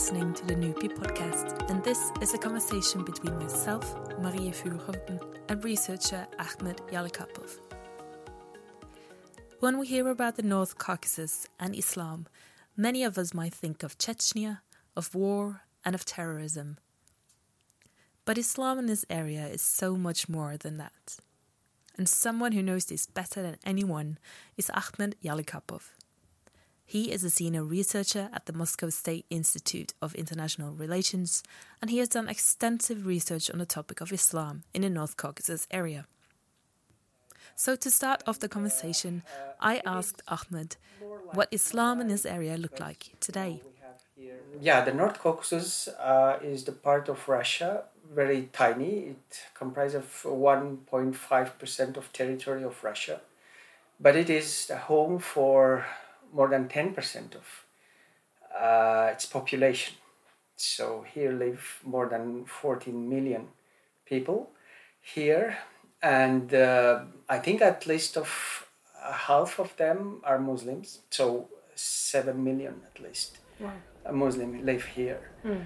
listening to the NUPI podcast, and this is a conversation between myself, Marie Furhovden, and researcher Akhmet Yarlykapov. When we hear about the North Caucasus and Islam, many of us might think of Chechnya, of war, and of terrorism. But Islam in this area is so much more than that. And someone who knows this better than anyone is Akhmet Yarlykapov. He is a senior researcher at the Moscow State Institute of International Relations, and he has done extensive research on the topic of Islam in the North Caucasus area. So, to start off the conversation, I asked Akhmet what Islam in this area looked like today. Yeah, the North Caucasus uh, is the part of Russia, very tiny. It comprises of 1.5% of territory of Russia, but it is the home for more than 10% of uh, its population. So here live more than 14 million people here, and uh, I think at least of uh, half of them are Muslims. So seven million at least wow. Muslim live here. Mm.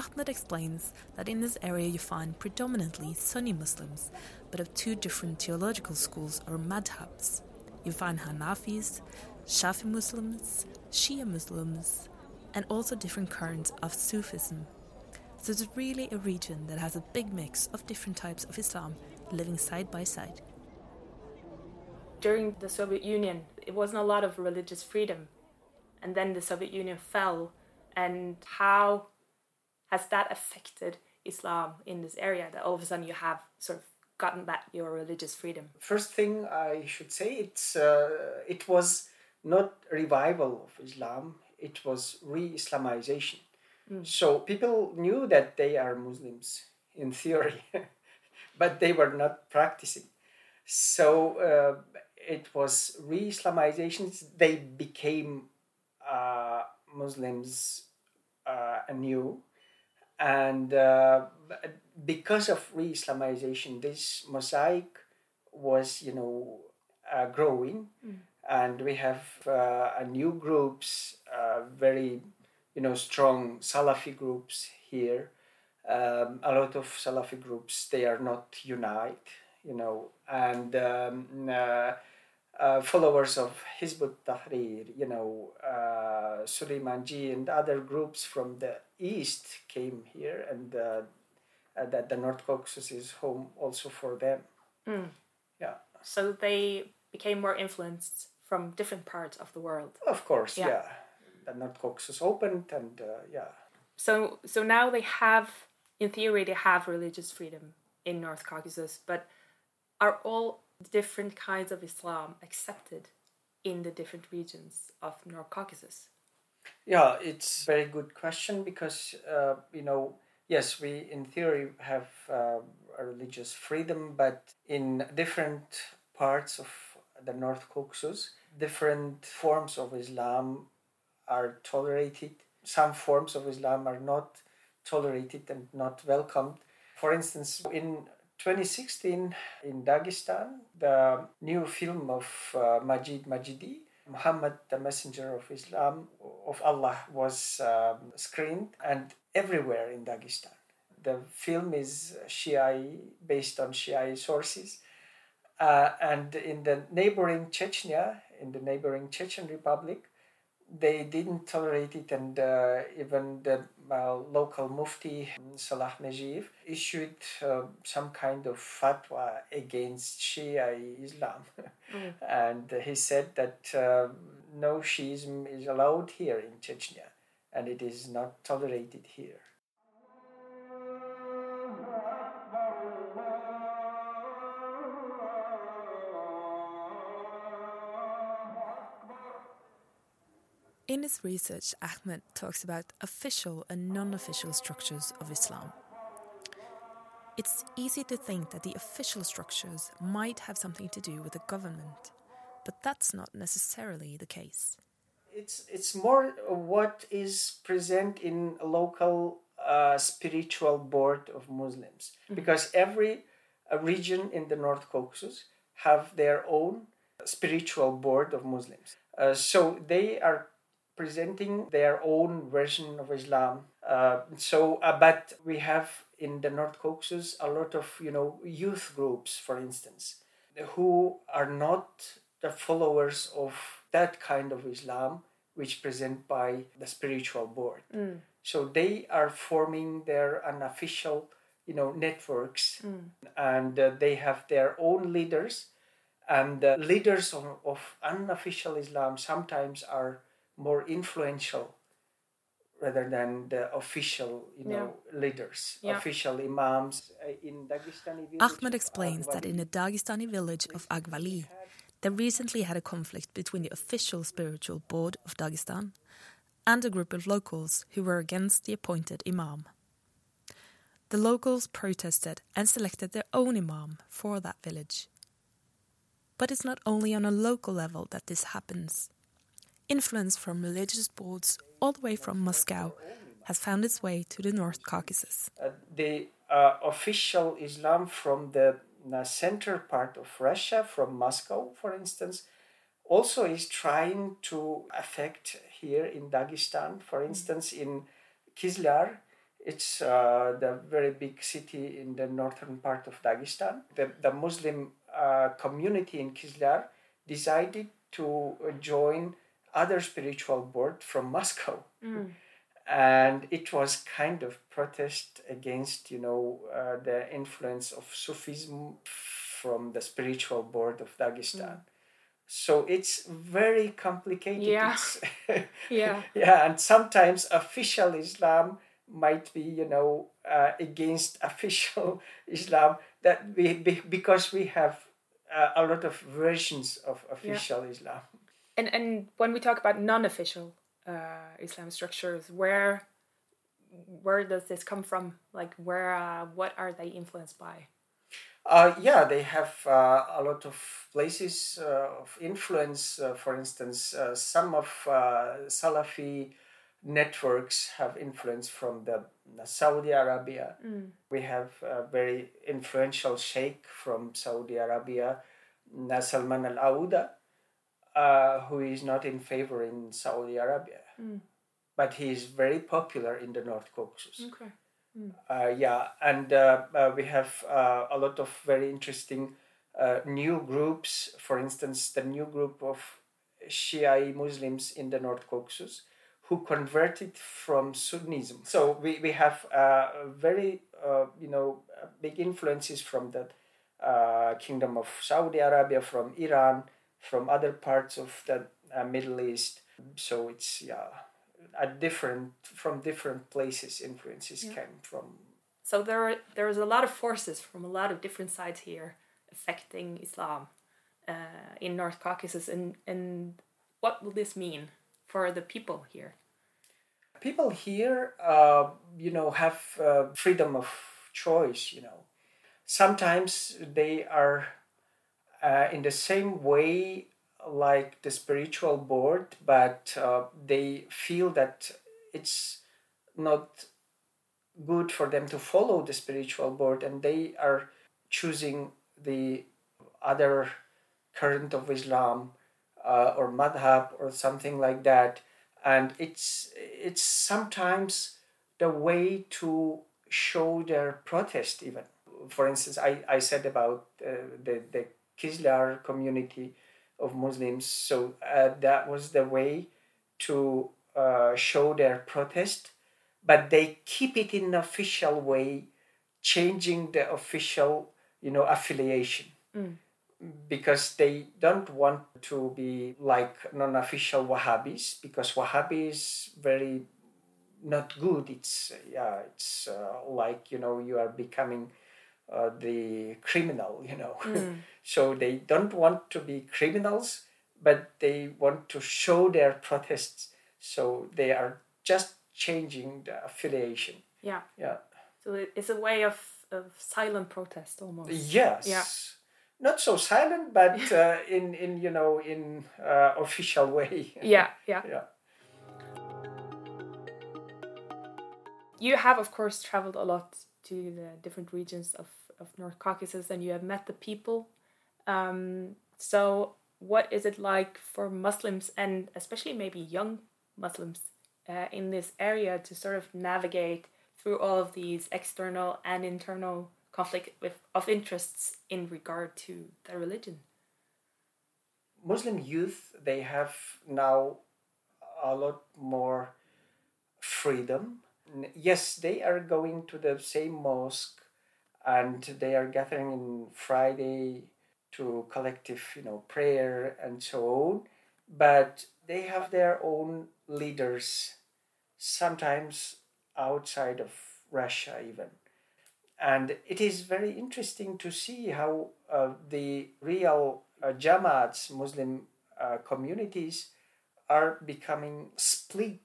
Akhmet explains that in this area you find predominantly Sunni Muslims, but of two different theological schools or madhabs. You find Hanafis, Shafi Muslims, Shia Muslims, and also different currents of Sufism. So it's really a region that has a big mix of different types of Islam living side by side. During the Soviet Union, it wasn't a lot of religious freedom. And then the Soviet Union fell, and how has that affected Islam in this area that all of a sudden you have sort of gotten back your religious freedom? First thing I should say it's uh, it was not revival of Islam; it was re-Islamization. Mm. So people knew that they are Muslims in theory, but they were not practicing. So uh, it was re-Islamization. They became uh, Muslims uh, anew and uh, because of re-Islamization, this mosaic was, you know, uh, growing, mm. and we have uh, new groups, uh, very, you know, strong Salafi groups here. Um, a lot of Salafi groups they are not unite, you know, and um, uh, followers of Hizb ut-Tahrir, you know, uh, Suleimanji and other groups from the east came here, and uh, uh, that the North Caucasus is home also for them. Mm. Yeah. So they became more influenced from different parts of the world. Of course, yeah. yeah. The North Caucasus opened, and uh, yeah. So so now they have, in theory, they have religious freedom in North Caucasus, but are all different kinds of Islam accepted in the different regions of North Caucasus? Yeah, it's a very good question because, uh, you know, yes, we in theory have uh, a religious freedom, but in different parts of the North Caucasus, different forms of Islam are tolerated. Some forms of Islam are not tolerated and not welcomed. For instance, in 2016 in Dagestan, the new film of uh, Majid Majidi, Muhammad, the Messenger of Islam, of Allah, was um, screened and everywhere in Dagestan. The film is Shia based on Shia sources. Uh, and in the neighboring Chechnya, in the neighboring Chechen Republic, they didn't tolerate it, and uh, even the uh, local mufti Salah Najib issued uh, some kind of fatwa against Shia Islam, mm. and he said that uh, no Shiism is allowed here in Chechnya, and it is not tolerated here. In his research, Akhmet talks about official and non official structures of Islam. It's easy to think that the official structures might have something to do with the government, but that's not necessarily the case. It's, it's more what is present in local uh, spiritual board of Muslims, mm-hmm. because every uh, region in the North Caucasus have their own spiritual board of Muslims. Uh, so they are presenting their own version of Islam. Uh, so, uh, but we have in the North Caucasus a lot of you know youth groups, for instance, who are not the followers of that kind of Islam which present by the spiritual board. Mm. So they are forming their unofficial you know networks and uh, they have their own leaders and the leaders of, of unofficial islam sometimes are more influential rather than the official you know leaders Yeah. official imams Uh, in dagestani village Akhmet explains that in the Dagestani village of Agvali, there recently had a conflict between the official spiritual board of Dagestan and a group of locals who were against the appointed imam. The locals protested and selected their own imam for that village. But it's not only on a local level that this happens. Influence from religious boards all the way from Moscow has found its way to the North Caucasus. uh, the uh, official islam from the uh, center part of russia from moscow for instance also is trying to affect here in dagestan for instance in kizlyar it's uh, the very big city in the northern part of dagestan the, the muslim uh, community in kizlyar decided to uh, join other spiritual board from moscow. And it was kind of protest against you know uh, the influence of sufism from the spiritual board of dagestan. So it's very complicated. Yeah. Yeah. yeah and sometimes official islam might be you know uh, against official islam that we because we have uh, a lot of versions of official islam And and when we talk about non-official uh, Islam structures, where where does this come from? Like where uh, what are they influenced by? Uh, yeah, they have uh, a lot of places uh, of influence. Uh, for instance, uh, some of uh, Salafi networks have influence from the, Saudi Arabia. We have a very influential sheikh from Saudi Arabia, Salman Al Auda, uh, who is not in favor in Saudi Arabia, but he is very popular in the North Caucasus. Okay. Uh, yeah, and uh, uh, we have uh, a lot of very interesting uh, new groups. For instance, the new group of Shia Muslims in the North Caucasus who converted from Sunnism. So we, we have uh, very, uh, you know, big influences from the uh, Kingdom of Saudi Arabia, from Iran, from other parts of the uh, Middle East. So it's, yeah, a different, from different places influences came from So there are, there is a lot of forces from a lot of different sides here affecting Islam uh, in North Caucasus, and and what will this mean for the people here? people here uh, you know have uh, freedom of choice you know sometimes they are uh, in the same way like the spiritual board but uh, they feel that it's not good for them to follow the spiritual board and they are choosing the other current of islam uh, or madhab or something like that. And it's it's sometimes the way to show their protest even. For instance i, I said about uh, the, the kizlyar community of muslims. So uh, that was the way to uh, show their protest but they keep it in an official way changing the official you know affiliation. Because they don't want to be like non-official Wahhabis because Wahhabi is very not good. It's yeah, it's uh, like you know you are becoming uh, the criminal, you know. so they don't want to be criminals, but they want to show their protests. So they are just changing the affiliation. Yeah. Yeah. So it's a way of, of silent protest almost. Yes. Yeah. Not so silent, but uh, in in you know in uh, official way. Yeah, yeah. Yeah. You have, of course, traveled a lot to the different regions of, of North Caucasus and you have met the people. Um, so, what is it like for Muslims and especially maybe young Muslims uh, in this area to sort of navigate through all of these external and internal conflict of interests in regard to their religion? Muslim youth they have now a lot more freedom. Yes, they are going to the same mosque and they are gathering in Friday to collective, you know, prayer and so on, but they have their own leaders, sometimes outside of Russia even. And it is very interesting to see how uh, the real uh, Jamaats, Muslim uh, communities, are becoming split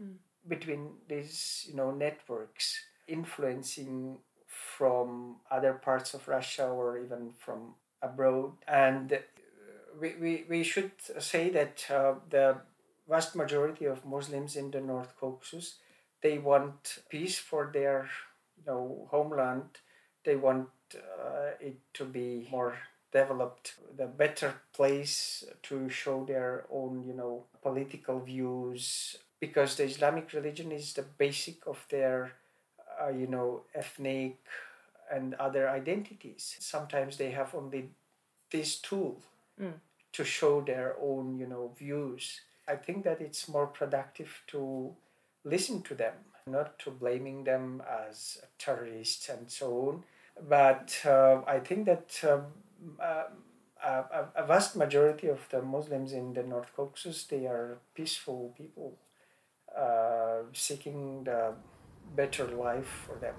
mm. Between these you know networks, influencing from other parts of Russia or even from abroad. And we, we, we should say that uh, the vast majority of Muslims in the North Caucasus they want peace for their you know homeland. They want uh, it to be more developed, the better place to show their own you know political views because the Islamic religion is the basic of their uh, you know ethnic and other identities. Sometimes they have only this tool mm. to show their own you know views. I think that it's more productive to listen to them, not to blaming them as terrorists and so on. But uh, I think that um, uh, a, a, vast majority of the Muslims in the North Caucasus they are peaceful people uh, seeking the better life for them.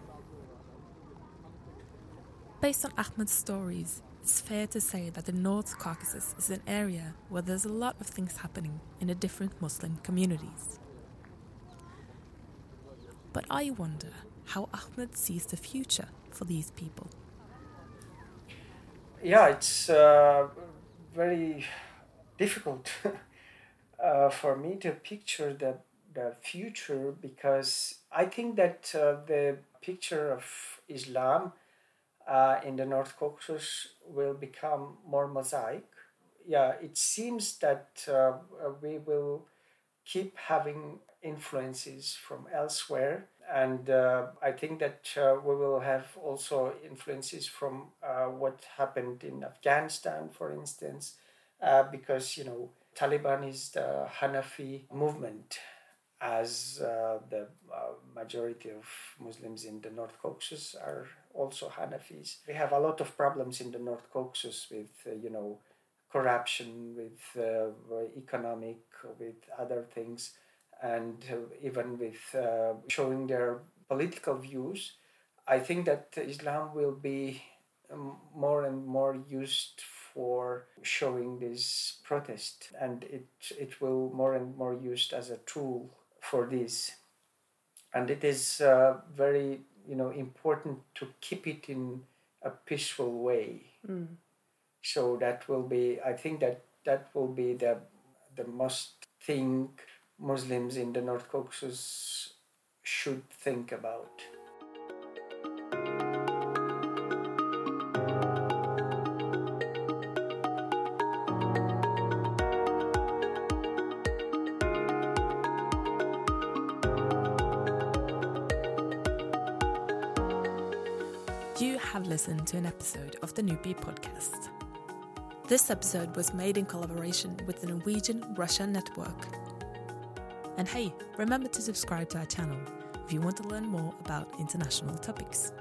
Based on Akhmet's stories, it's fair to say that the North Caucasus is an area where there's a lot of things happening in the different Muslim communities. But I wonder how Akhmet sees the future for these people. Yeah, it's uh, very difficult uh, for me to picture the, the future because I think that uh, the picture of Islam uh, in the North Caucasus will become more mosaic. Yeah, it seems that uh, we will keep having influences from elsewhere. And uh, I think that uh, we will have also influences from uh, what happened in Afghanistan, for instance, uh, because, you know, Taliban is the Hanafi movement, as uh, the uh, majority of Muslims in the North Caucasus are also Hanafis. We have a lot of problems in the North Caucasus with, you know, corruption, with economic, with other things and uh, even with uh, showing their political views, I think that Islam will be um, more and more used for showing this protest, and it it will more and more used as a tool for this, and it is uh, very you know important to keep it in a peaceful way. Mm. So that will be, I think that that will be the the most thing Muslims in the North Caucasus should think about. You have listened to an episode of the NUPI podcast. This episode was made in collaboration with the Norwegian Russia Network and hey, remember to subscribe to our channel if you want to learn more about international topics.